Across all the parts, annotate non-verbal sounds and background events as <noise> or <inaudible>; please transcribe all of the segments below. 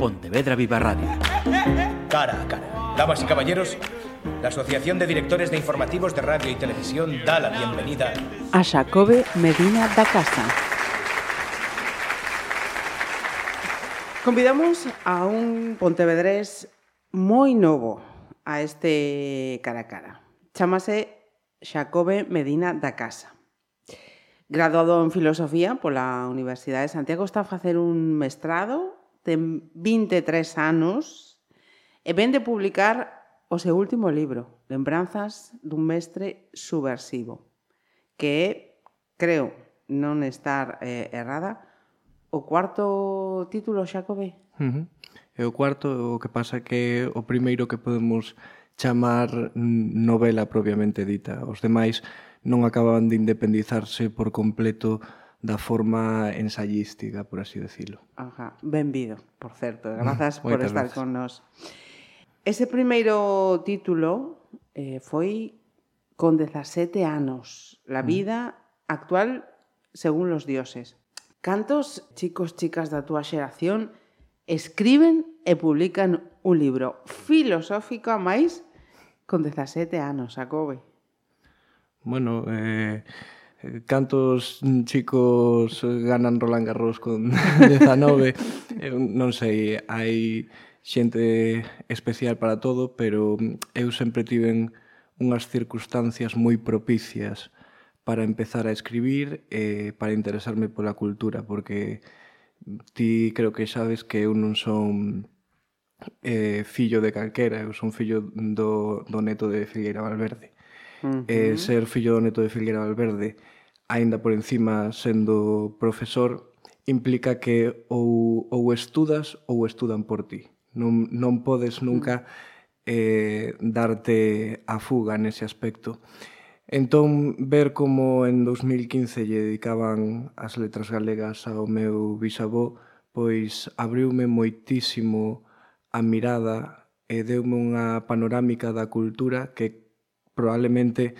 Pontevedra Viva Radio. Cara a cara. Damas y caballeros, la Asociación de Directores de Informativos de Radio y Televisión da la bienvenida a Xacobe Medina da Casa. Convidamos a un pontevedrés moi novo a este cara a cara. Chámase Xacobe Medina da Casa. Graduado en Filosofía pola Universidade de Santiago, está a facer un mestrado, ten 23 anos e ven de publicar o seu último libro, Lembranzas dun mestre subversivo, que é, creo, non estar eh, errada, o cuarto título Xacobe. Uh -huh. E o cuarto, o que pasa que o primeiro que podemos chamar novela propiamente dita. Os demais non acababan de independizarse por completo da forma ensayística, por así decirlo. Ajá, benvido, por certo, mm, grazas por estar gracias. con nós. Ese primeiro título eh, foi con 17 anos, la mm. vida actual según los dioses. Cantos chicos, chicas da túa xeración escriben e publican un libro filosófico a máis con 17 anos, Acobe? Bueno, eh, cantos chicos ganan Roland Garros con <laughs> 19 eu non sei hai xente especial para todo pero eu sempre tiven unhas circunstancias moi propicias para empezar a escribir e para interesarme pola cultura porque ti creo que sabes que eu non son eh, fillo de calquera eu son fillo do, do neto de Figueira Valverde. Eh, -huh. e ser fillo do neto de Filguera Valverde, aínda por encima sendo profesor, implica que ou, ou estudas ou estudan por ti. Non, non podes nunca eh, darte a fuga nese aspecto. Entón, ver como en 2015 lle dedicaban as letras galegas ao meu bisabó, pois abriume moitísimo a mirada e deume unha panorámica da cultura que probablemente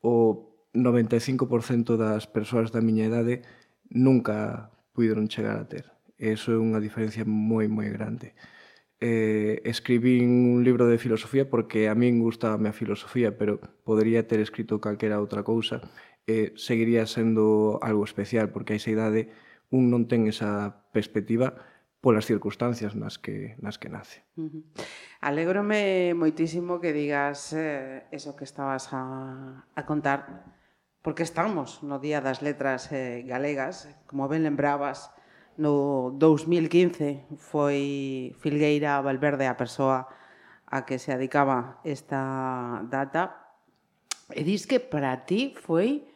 o 95% das persoas da miña idade nunca puideron chegar a ter. E iso é unha diferencia moi, moi grande. Eh, escribín un libro de filosofía porque a min gustaba a filosofía, pero podería ter escrito calquera outra cousa e eh, seguiría sendo algo especial, porque a esa idade un non ten esa perspectiva polas circunstancias nas que, nas que nace. Uh -huh. Alégrome moitísimo que digas eh, eso que estabas a, a contar, porque estamos no Día das Letras eh, Galegas, como ben lembrabas, no 2015 foi Filgueira Valverde a persoa a que se adicaba esta data, e dis que para ti foi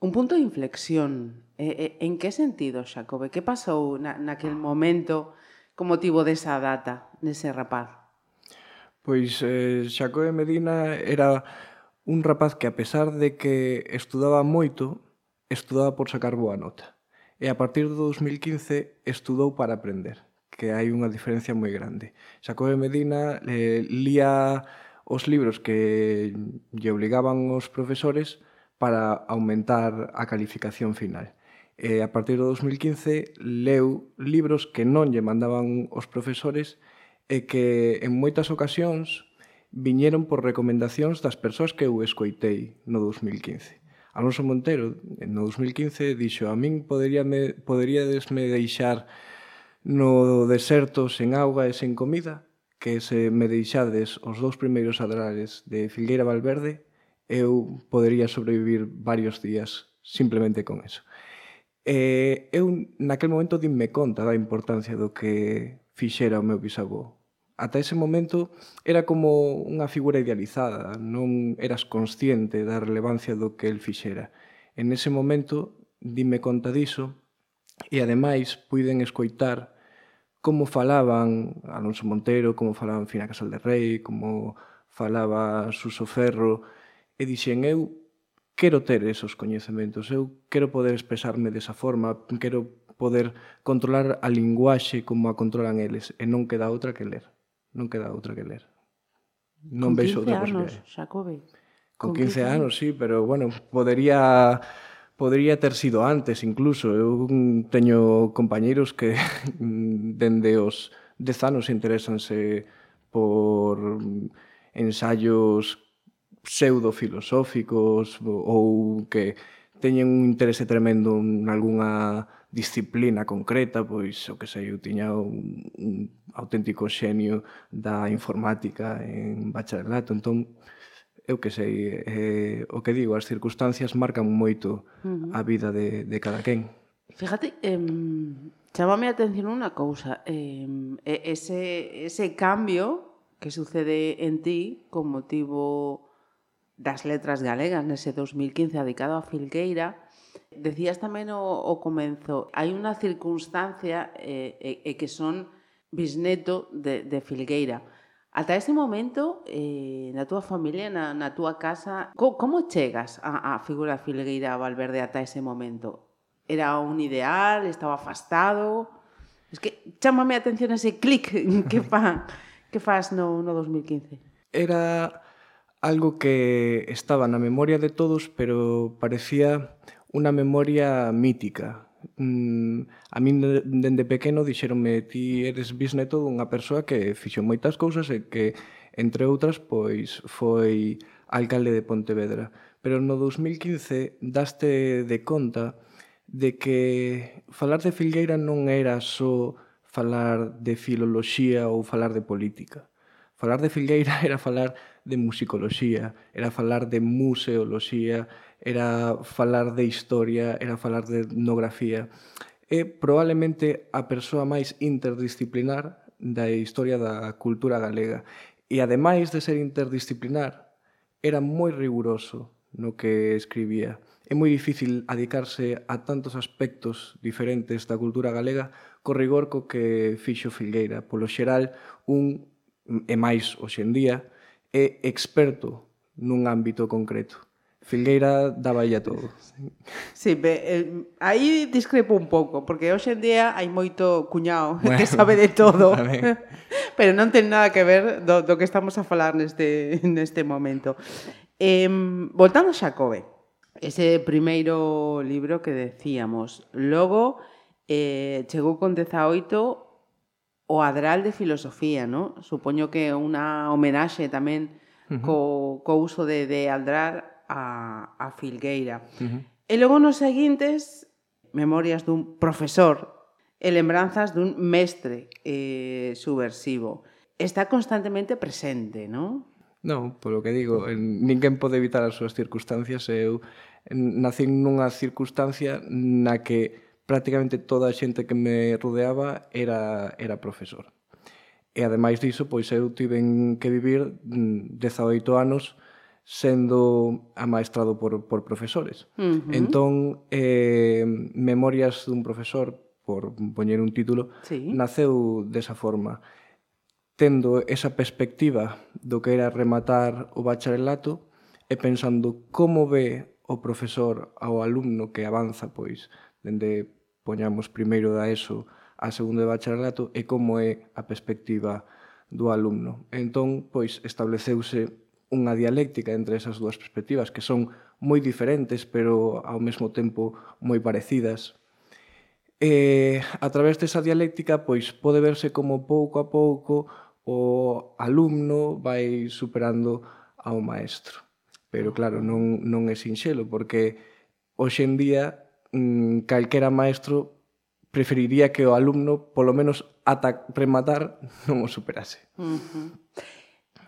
un punto de inflexión E, en que sentido, Xacobe? Que pasou na, naquel momento con motivo desa data, nese rapaz? Pois eh, Xacobe Medina era un rapaz que a pesar de que estudaba moito, estudaba por sacar boa nota. E a partir do 2015 estudou para aprender, que hai unha diferencia moi grande. Xacobe Medina eh, lía os libros que lle obligaban os profesores para aumentar a calificación final e a partir do 2015 leu libros que non lle mandaban os profesores e que en moitas ocasións viñeron por recomendacións das persoas que eu escoitei no 2015. Alonso Montero, no 2015, dixo a min poderíame, poderíadesme deixar no deserto sen auga e sen comida, que se me deixades os dous primeiros adrares de Filgueira Valverde, eu podería sobrevivir varios días simplemente con eso. E eu naquel momento dime conta da importancia do que fixera o meu bisavó. Ata ese momento era como unha figura idealizada, non eras consciente da relevancia do que el fixera. En ese momento dime conta diso e ademais puiden escoitar como falaban Alonso Montero, como falaban Fina Casal de Rei, como falaba Suso Ferro, e dixen eu quero ter esos coñecementos, eu quero poder expresarme desa forma, quero poder controlar a linguaxe como a controlan eles, e non queda outra que ler. Non queda outra que ler. Non vexo outra posibilidade. Xacobe. Con, Con 15, anos, sí, pero bueno, podería podría ter sido antes incluso. Eu teño compañeiros que <laughs> dende os 10 anos interesanse por ensaios pseudofilosóficos ou que teñen un interese tremendo en algunha disciplina concreta, pois o que sei, eu tiña un, un auténtico xenio da informática en bacharelato, entón eu que sei, eh, o que digo, as circunstancias marcan moito uh -huh. a vida de, de cada quen. Fíjate, eh, chamame a atención unha cousa, eh, ese, ese cambio que sucede en ti con motivo das letras galegas nese 2015 adicado a Filgueira, Decías tamén o, o comenzo, hai unha circunstancia eh, e, eh, que son bisneto de, de Filgueira. Ata ese momento, eh, na túa familia, na, na túa casa, co, como chegas a, a figura Filgueira Valverde ata ese momento? Era un ideal? Estaba afastado? Es que chamame a atención ese clic <laughs> que fa que faz no, no 2015. Era algo que estaba na memoria de todos, pero parecía unha memoria mítica. Mm, a min dende pequeno dixeronme ti eres bisneto dunha persoa que fixo moitas cousas e que, entre outras, pois foi alcalde de Pontevedra. Pero no 2015 daste de conta de que falar de Filgueira non era só falar de filoloxía ou falar de política. Falar de Filgueira <laughs> era falar de musicoloxía, era falar de museoloxía, era falar de historia, era falar de etnografía. É probablemente a persoa máis interdisciplinar da historia da cultura galega. E ademais de ser interdisciplinar, era moi riguroso no que escribía. É moi difícil adicarse a tantos aspectos diferentes da cultura galega co rigor co que fixo Filgueira. Polo xeral, un e máis hoxendía, é experto nun ámbito concreto. Filgueira daballa todo. Sí, be, eh, aí discrepo un pouco, porque hoxe en día hai moito cuñao bueno, que sabe de todo, <laughs> <laughs> pero non ten nada que ver do, do que estamos a falar neste, <laughs> neste momento. Eh, voltando a Xacobe, ese primeiro libro que decíamos, logo eh, chegou con 18 o Adral de filosofía, non? Supoño que unha homenaxe tamén uh -huh. co, co uso de, de adral a, a Filgueira. Uh -huh. E logo nos seguintes, memorias dun profesor e lembranzas dun mestre eh, subversivo. Está constantemente presente, non? Non, polo que digo, ninguén pode evitar as súas circunstancias. Eu nacín nunha circunstancia na que prácticamente toda a xente que me rodeaba era, era profesor. E ademais diso, pois eu tiven que vivir mm, 18 anos sendo amaestrado por, por profesores. Uh -huh. Entón, eh, Memorias dun profesor, por poñer un título, sí. naceu desa forma. Tendo esa perspectiva do que era rematar o bacharelato e pensando como ve o profesor ao alumno que avanza, pois, dende poñamos primeiro da ESO a segundo de bacharelato e como é a perspectiva do alumno. Entón, pois, estableceuse unha dialéctica entre esas dúas perspectivas que son moi diferentes, pero ao mesmo tempo moi parecidas. E, a través desa dialéctica, pois, pode verse como pouco a pouco o alumno vai superando ao maestro. Pero claro, non, non é sinxelo, porque hoxe en día mm, calquera maestro preferiría que o alumno, polo menos ata rematar, <laughs> non o superase. Uh -huh.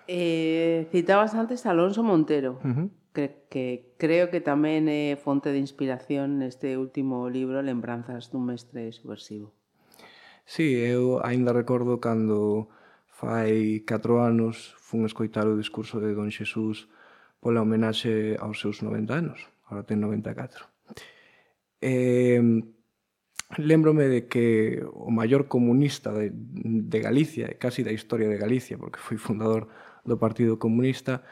eh, citabas antes a Alonso Montero, uh -huh. que, que creo que tamén é fonte de inspiración neste último libro Lembranzas dun mestre subversivo. Sí, eu aínda recordo cando fai 4 anos fun escoitar o discurso de Don Xesús pola homenaxe aos seus 90 anos. Ahora ten 94. Eh, lembrome de que o maior comunista de, de Galicia, casi da historia de Galicia, porque foi fundador do Partido Comunista,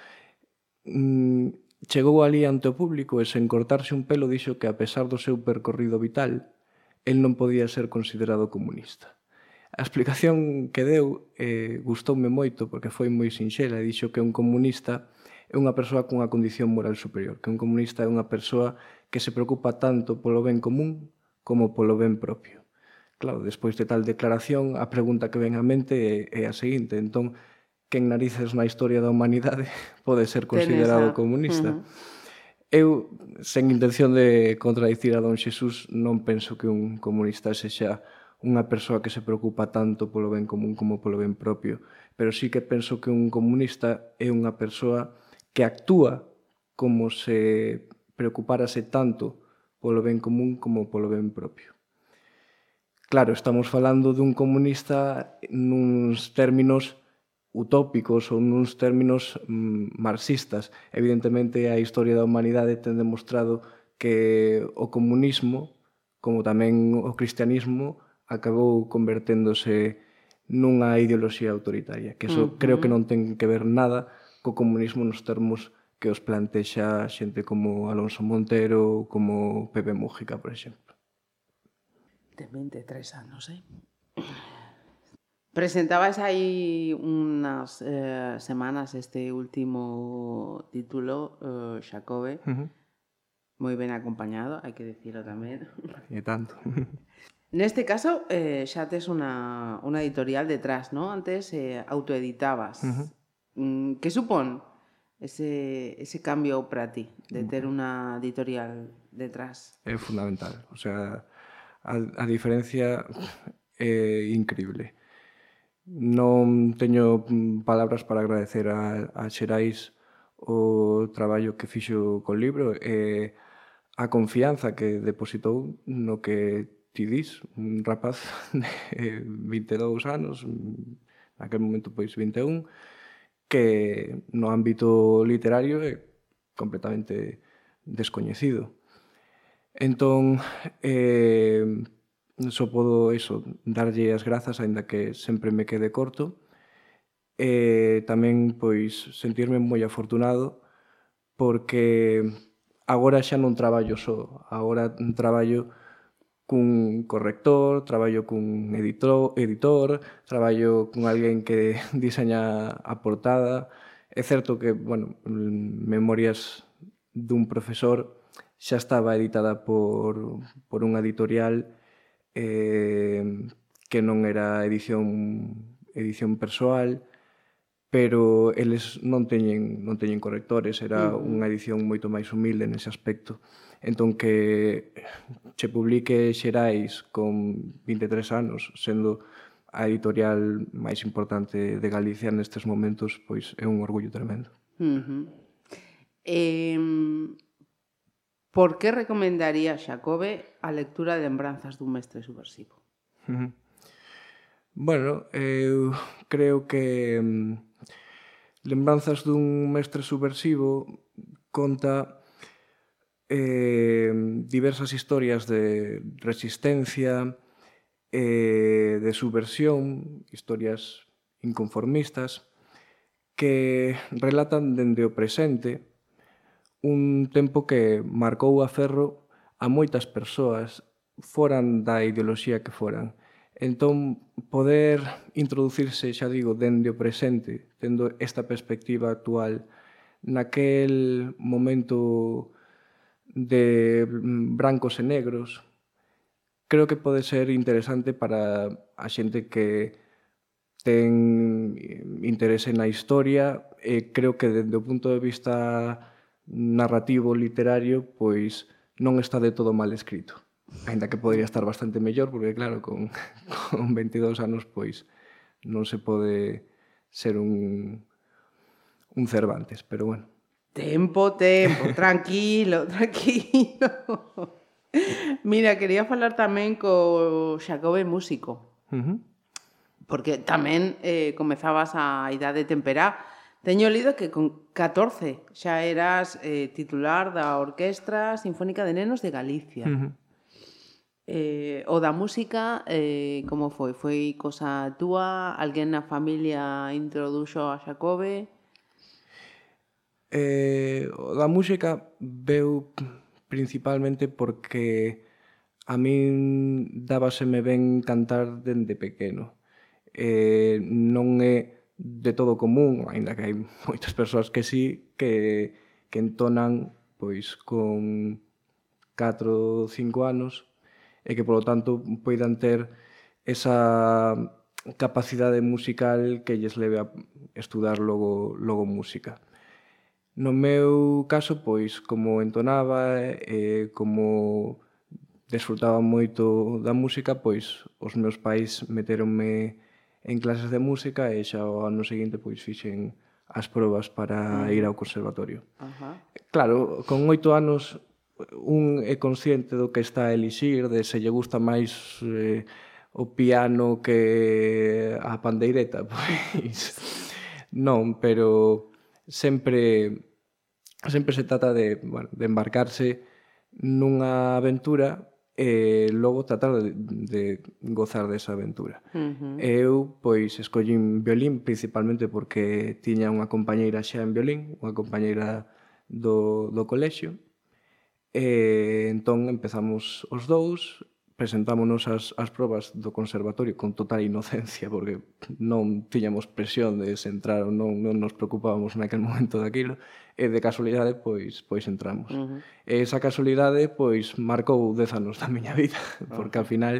mm, chegou ali ante o público e sen cortarse un pelo dixo que a pesar do seu percorrido vital, el non podía ser considerado comunista. A explicación que deu eh, gustoume moito porque foi moi sinxela e dixo que un comunista é unha persoa cunha condición moral superior, que un comunista é unha persoa que se preocupa tanto polo ben común como polo ben propio. Claro, despois de tal declaración, a pregunta que ven a mente é, é a seguinte, entón, quen narices na historia da humanidade <laughs> pode ser considerado comunista? Uh -huh. Eu, sen intención de contradicir a don Xesús, non penso que un comunista sexa unha persoa que se preocupa tanto polo ben común como polo ben propio, pero sí que penso que un comunista é unha persoa que actúa como se preocupárase tanto polo ben común como polo ben propio. Claro, estamos falando dun comunista nuns términos utópicos ou nuns términos mm, marxistas. Evidentemente, a historia da humanidade ten demostrado que o comunismo, como tamén o cristianismo, acabou converténdose nunha ideoloxía autoritaria, que eso uh -huh. creo que non ten que ver nada co comunismo nos termos que os plantexa xente como Alonso Montero ou como Pepe Mújica, por exemplo. Ten 23 anos, eh? Presentabas aí unas eh, semanas este último título, eh, Xacobe, uh -huh. moi ben acompañado, hai que dicilo tamén. <laughs> E tanto. Neste caso, eh, xa tes unha, unha editorial detrás, ¿no? Antes eh, autoeditabas. Uh -huh. Mm, que supón? ese, ese cambio para ti de ter unha editorial detrás? É fundamental, o sea, a, a diferencia é increíble. Non teño palabras para agradecer a, a Xerais o traballo que fixo co libro e a confianza que depositou no que ti dis, un rapaz <laughs> de 22 anos, naquele momento pois 21, que no ámbito literario é completamente descoñecido. Entón, eh, só podo iso, darlle as grazas, aínda que sempre me quede corto, e eh, tamén pois sentirme moi afortunado porque agora xa non traballo só, agora traballo cun corrector, traballo cun editor, editor traballo cun alguén que <laughs> diseña a portada. É certo que, bueno, Memorias dun profesor xa estaba editada por, por unha editorial eh, que non era edición edición persoal, pero eles non teñen non teñen correctores, era unha edición moito máis humilde nese aspecto. Entón que se publique Xerais con 23 anos, sendo a editorial máis importante de Galicia nestes momentos, pois é un orgullo tremendo. Uh -huh. eh, por que recomendaría Xacobe a lectura de Lembranzas dun mestre subversivo? Uh -huh. Bueno, eu creo que Lembranzas dun mestre subversivo conta eh, diversas historias de resistencia, eh, de subversión, historias inconformistas, que relatan dende o presente un tempo que marcou a ferro a moitas persoas foran da ideoloxía que foran. Entón, poder introducirse, xa digo, dende o presente, tendo esta perspectiva actual, naquel momento de mm, brancos e negros. Creo que pode ser interesante para a xente que ten mm, interese na historia e creo que dende o punto de vista narrativo literario pois non está de todo mal escrito. Ainda que podría estar bastante mellor porque claro, con, <laughs> con 22 anos pois non se pode ser un, un Cervantes, pero bueno. Tempo, tempo, <laughs> tranquilo, <laughs> tranquilo. Mira, quería falar tamén co Xacobe Músico. Uh -huh. Porque tamén eh, comezabas a idade temperá. Teño lido que con 14 xa eras eh, titular da Orquestra Sinfónica de Nenos de Galicia. Uh -huh. Eh, o da música, eh, como foi? Foi cosa túa? Alguén na familia introduxo a Xacobe? Eh, da música veu principalmente porque a min dábaseme ben cantar dende pequeno. Eh, non é de todo común, aínda que hai moitas persoas que sí, que, que entonan pois con 4 ou 5 anos e que polo tanto poidan ter esa capacidade musical que lles leve a estudar logo, logo música. No meu caso, pois, como entonaba e como desfrutaba moito da música, pois os meus pais meteronme en clases de música e xa o ano seguinte pois fixen as probas para mm. ir ao conservatorio. Ajá. Claro, con oito anos un é consciente do que está a elixir, de se lle gusta máis eh, o piano que a pandeireta, <laughs> pois non, pero sempre sempre se trata de, bueno, de embarcarse nunha aventura e logo tratar de, de gozar desa aventura. Uh -huh. Eu, pois, escollín violín principalmente porque tiña unha compañeira xa en violín, unha compañeira do, do colexio, e entón empezamos os dous, presentámonos as, as probas do conservatorio con total inocencia porque non tiñamos presión de se entrar ou non, non nos preocupábamos naquel momento daquilo e de casualidade pois pois entramos. Uh -huh. E esa casualidade pois marcou 10 anos da miña vida <laughs> porque uh -huh. ao final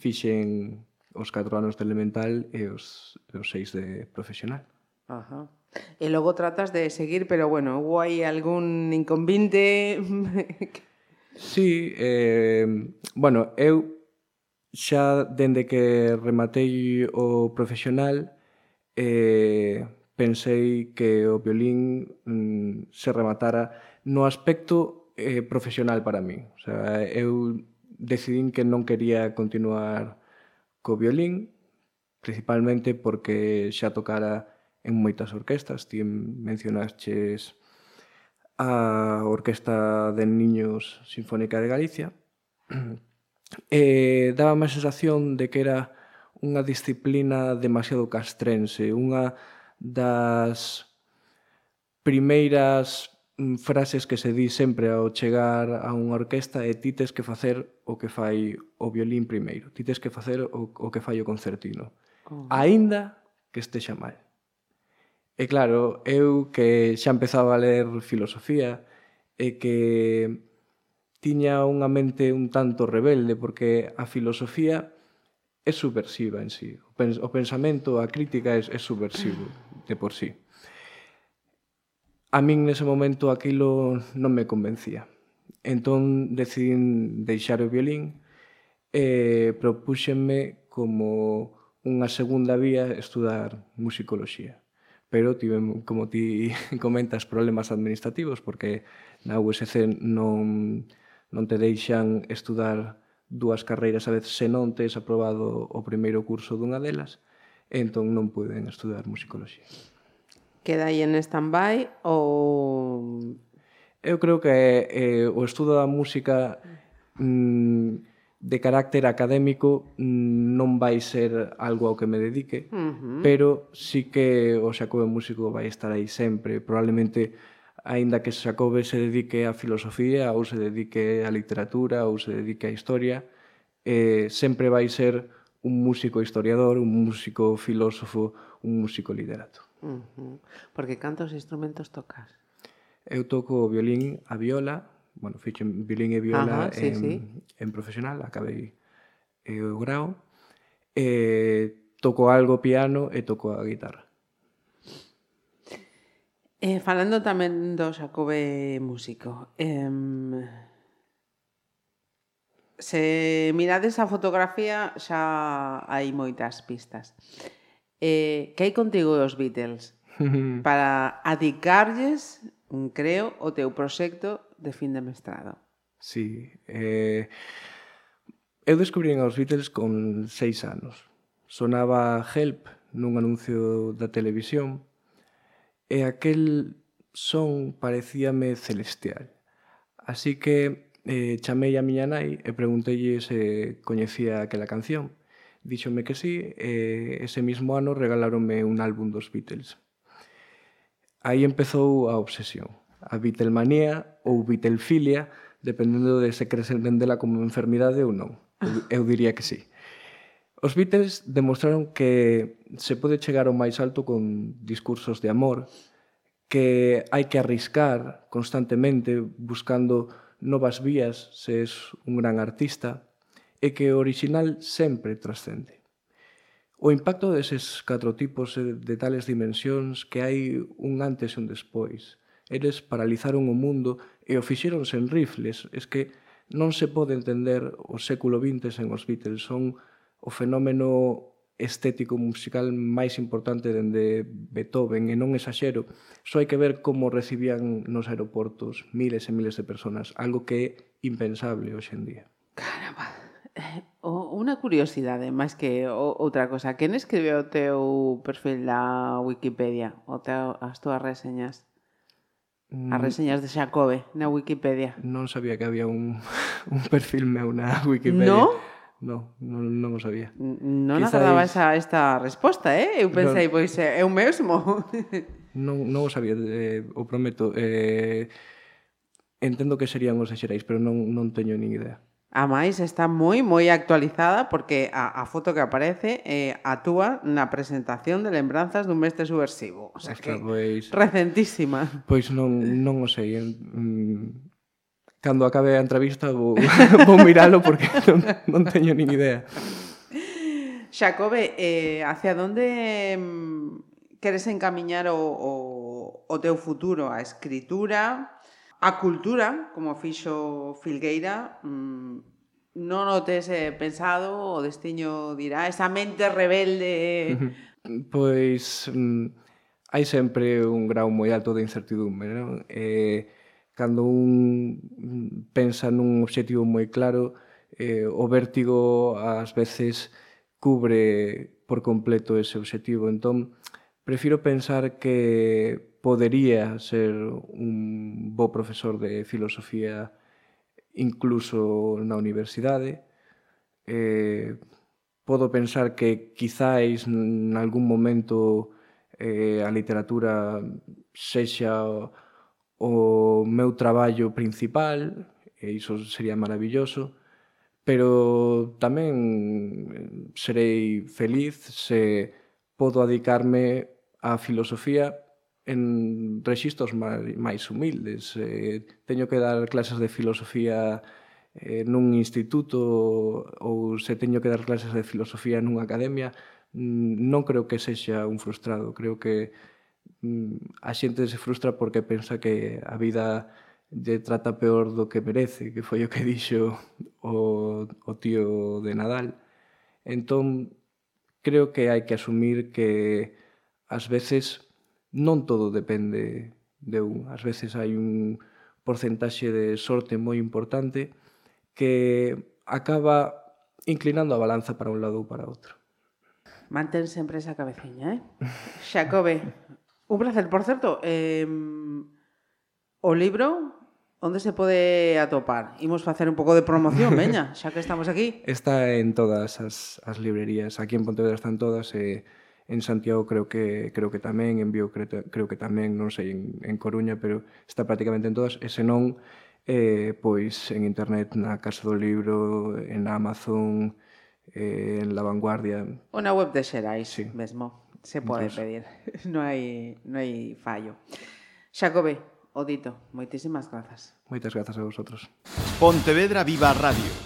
fixen os 4 anos de elemental e os, os 6 de profesional. Ajá. Uh -huh. E logo tratas de seguir, pero bueno, hubo aí algún inconvinte <laughs> Sí, eh, bueno, eu xa dende que rematei o profesional eh, pensei que o violín mm, se rematara no aspecto eh, profesional para mí. O sea, eu decidín que non quería continuar co violín, principalmente porque xa tocara en moitas orquestas. Ti mencionaches a Orquesta de Niños Sinfónica de Galicia, <clears throat> e daba a sensación de que era unha disciplina demasiado castrense, unha das primeiras mm, frases que se di sempre ao chegar a unha orquesta é ti tes que facer o que fai o violín primeiro, ti tes que facer o, o que fai o concertino, oh. aínda que estexa mal. E claro, eu que xa empezaba a ler filosofía e que tiña unha mente un tanto rebelde porque a filosofía é subversiva en sí. O pensamento, a crítica é, é subversivo de por sí. A min nese momento aquilo non me convencía. Entón decidín deixar o violín e propúxenme como unha segunda vía estudar musicoloxía pero tiven, como ti <laughs> comentas, problemas administrativos, porque na USC non, non te deixan estudar dúas carreiras a vez se non tes aprobado o primeiro curso dunha delas, entón non poden estudar musicoloxía. Queda aí en stand-by ou... Eu creo que eh, o estudo da música mm, de carácter académico mm, non vai ser algo ao que me dedique, uh -huh. pero sí que o Xacobe Músico vai estar aí sempre. Probablemente, aínda que Xacobe se dedique á filosofía, ou se dedique á literatura, ou se dedique á historia, eh, sempre vai ser un músico historiador, un músico filósofo, un músico literato. Uh -huh. Porque cantos instrumentos tocas? Eu toco o violín, a viola, bueno, fixen violín e viola Ajá, sí, en, sí. en profesional, acabei eh, o grau, eh, toco algo piano e toco a guitarra. Eh, falando tamén do Xacobe músico, eh, se mirades a fotografía xa hai moitas pistas. Eh, que hai contigo os Beatles? <laughs> para adicarlles creo, o teu proxecto de fin de mestrado. Sí, eh, eu descubrín aos Beatles con seis anos. Sonaba Help nun anuncio da televisión e aquel son parecíame celestial. Así que eh, chamei a miña nai e preguntei se coñecía aquela canción. Díxome que sí e ese mismo ano regalaronme un álbum dos Beatles aí empezou a obsesión, a Beatlemanía ou Beatlefilia, dependendo de se queres entendela como enfermidade ou non. Eu, eu diría que sí. Os Beatles demostraron que se pode chegar ao máis alto con discursos de amor, que hai que arriscar constantemente buscando novas vías se és un gran artista, e que o original sempre trascende. O impacto deses catro tipos de tales dimensións que hai un antes e un despois. Eles paralizaron o mundo e o fixeronse en rifles. Es que non se pode entender o século XX sen os Beatles. Son o fenómeno estético musical máis importante dende Beethoven e non exaxero. Só hai que ver como recibían nos aeroportos miles e miles de personas, algo que é impensable hoxe en día unha curiosidade máis que outra cosa. Quen escribeu o teu perfil da Wikipedia? O teu, as túas reseñas? Mm. As reseñas de Xacobe na Wikipedia. Non sabía que había un, <laughs> un perfil meu na Wikipedia. No? No, non, non o sabía. Non Quizás... agradaba esa, esta resposta, eh? Eu pensei, no, pois é eu mesmo. <laughs> non, non o sabía, eh, o prometo. Eh, entendo que serían os xerais, pero non, non teño nin idea. A máis está moi, moi actualizada porque a, a foto que aparece eh, atúa na presentación de lembranzas dun mestre subversivo. O sea Ostra, que pois, recentísima. Pois non, non o sei. En, mm, cando acabe <laughs> a entrevista vou, vou miralo porque non, non teño nin idea. Xacobe, eh, hacia onde mm, queres encamiñar o, o, o teu futuro? A escritura? A cultura, como fixo Filgueira, mm, non o tes eh, pensado, o destiño dirá, esa mente rebelde... Eh? Pois mm, hai sempre un grau moi alto de incertidumbre, non? Eh, cando un mm, pensa nun obxectivo moi claro, eh, o vértigo ás veces cubre por completo ese obxectivo. Entón, prefiro pensar que podería ser un bo profesor de filosofía incluso na universidade. Eh, podo pensar que quizáis nalgún momento eh, a literatura sexa o meu traballo principal, e iso sería maravilloso, pero tamén eh, serei feliz se podo adicarme á filosofía en rexistos máis humildes. Eh, teño que dar clases de filosofía eh, nun instituto ou se teño que dar clases de filosofía nunha academia, mm, non creo que sexa un frustrado. Creo que mm, a xente se frustra porque pensa que a vida lle trata peor do que merece, que foi o que <laughs> dixo o, o tío de Nadal. Entón, creo que hai que asumir que ás veces non todo depende de un. Ás veces hai un porcentaxe de sorte moi importante que acaba inclinando a balanza para un lado ou para outro. Mantén sempre esa cabeciña, eh? <laughs> Xacobe, un placer. Por certo, eh, o libro onde se pode atopar? Imos facer un pouco de promoción, <laughs> veña, xa que estamos aquí. Está en todas as, as librerías. Aquí en Pontevedra están todas. Eh, en Santiago creo que creo que tamén, en Vigo creo, creo que tamén, non sei en, en Coruña, pero está prácticamente en todas, e se non eh, pois en internet, na Casa do Libro, en Amazon, eh, en La Vanguardia. Ou na web de Xerais sí. mesmo, se pode Entonces... pedir, <laughs> non hai, non hai fallo. Xacobe, Odito, moitísimas grazas. Moitas grazas a vosotros. Pontevedra Viva Radio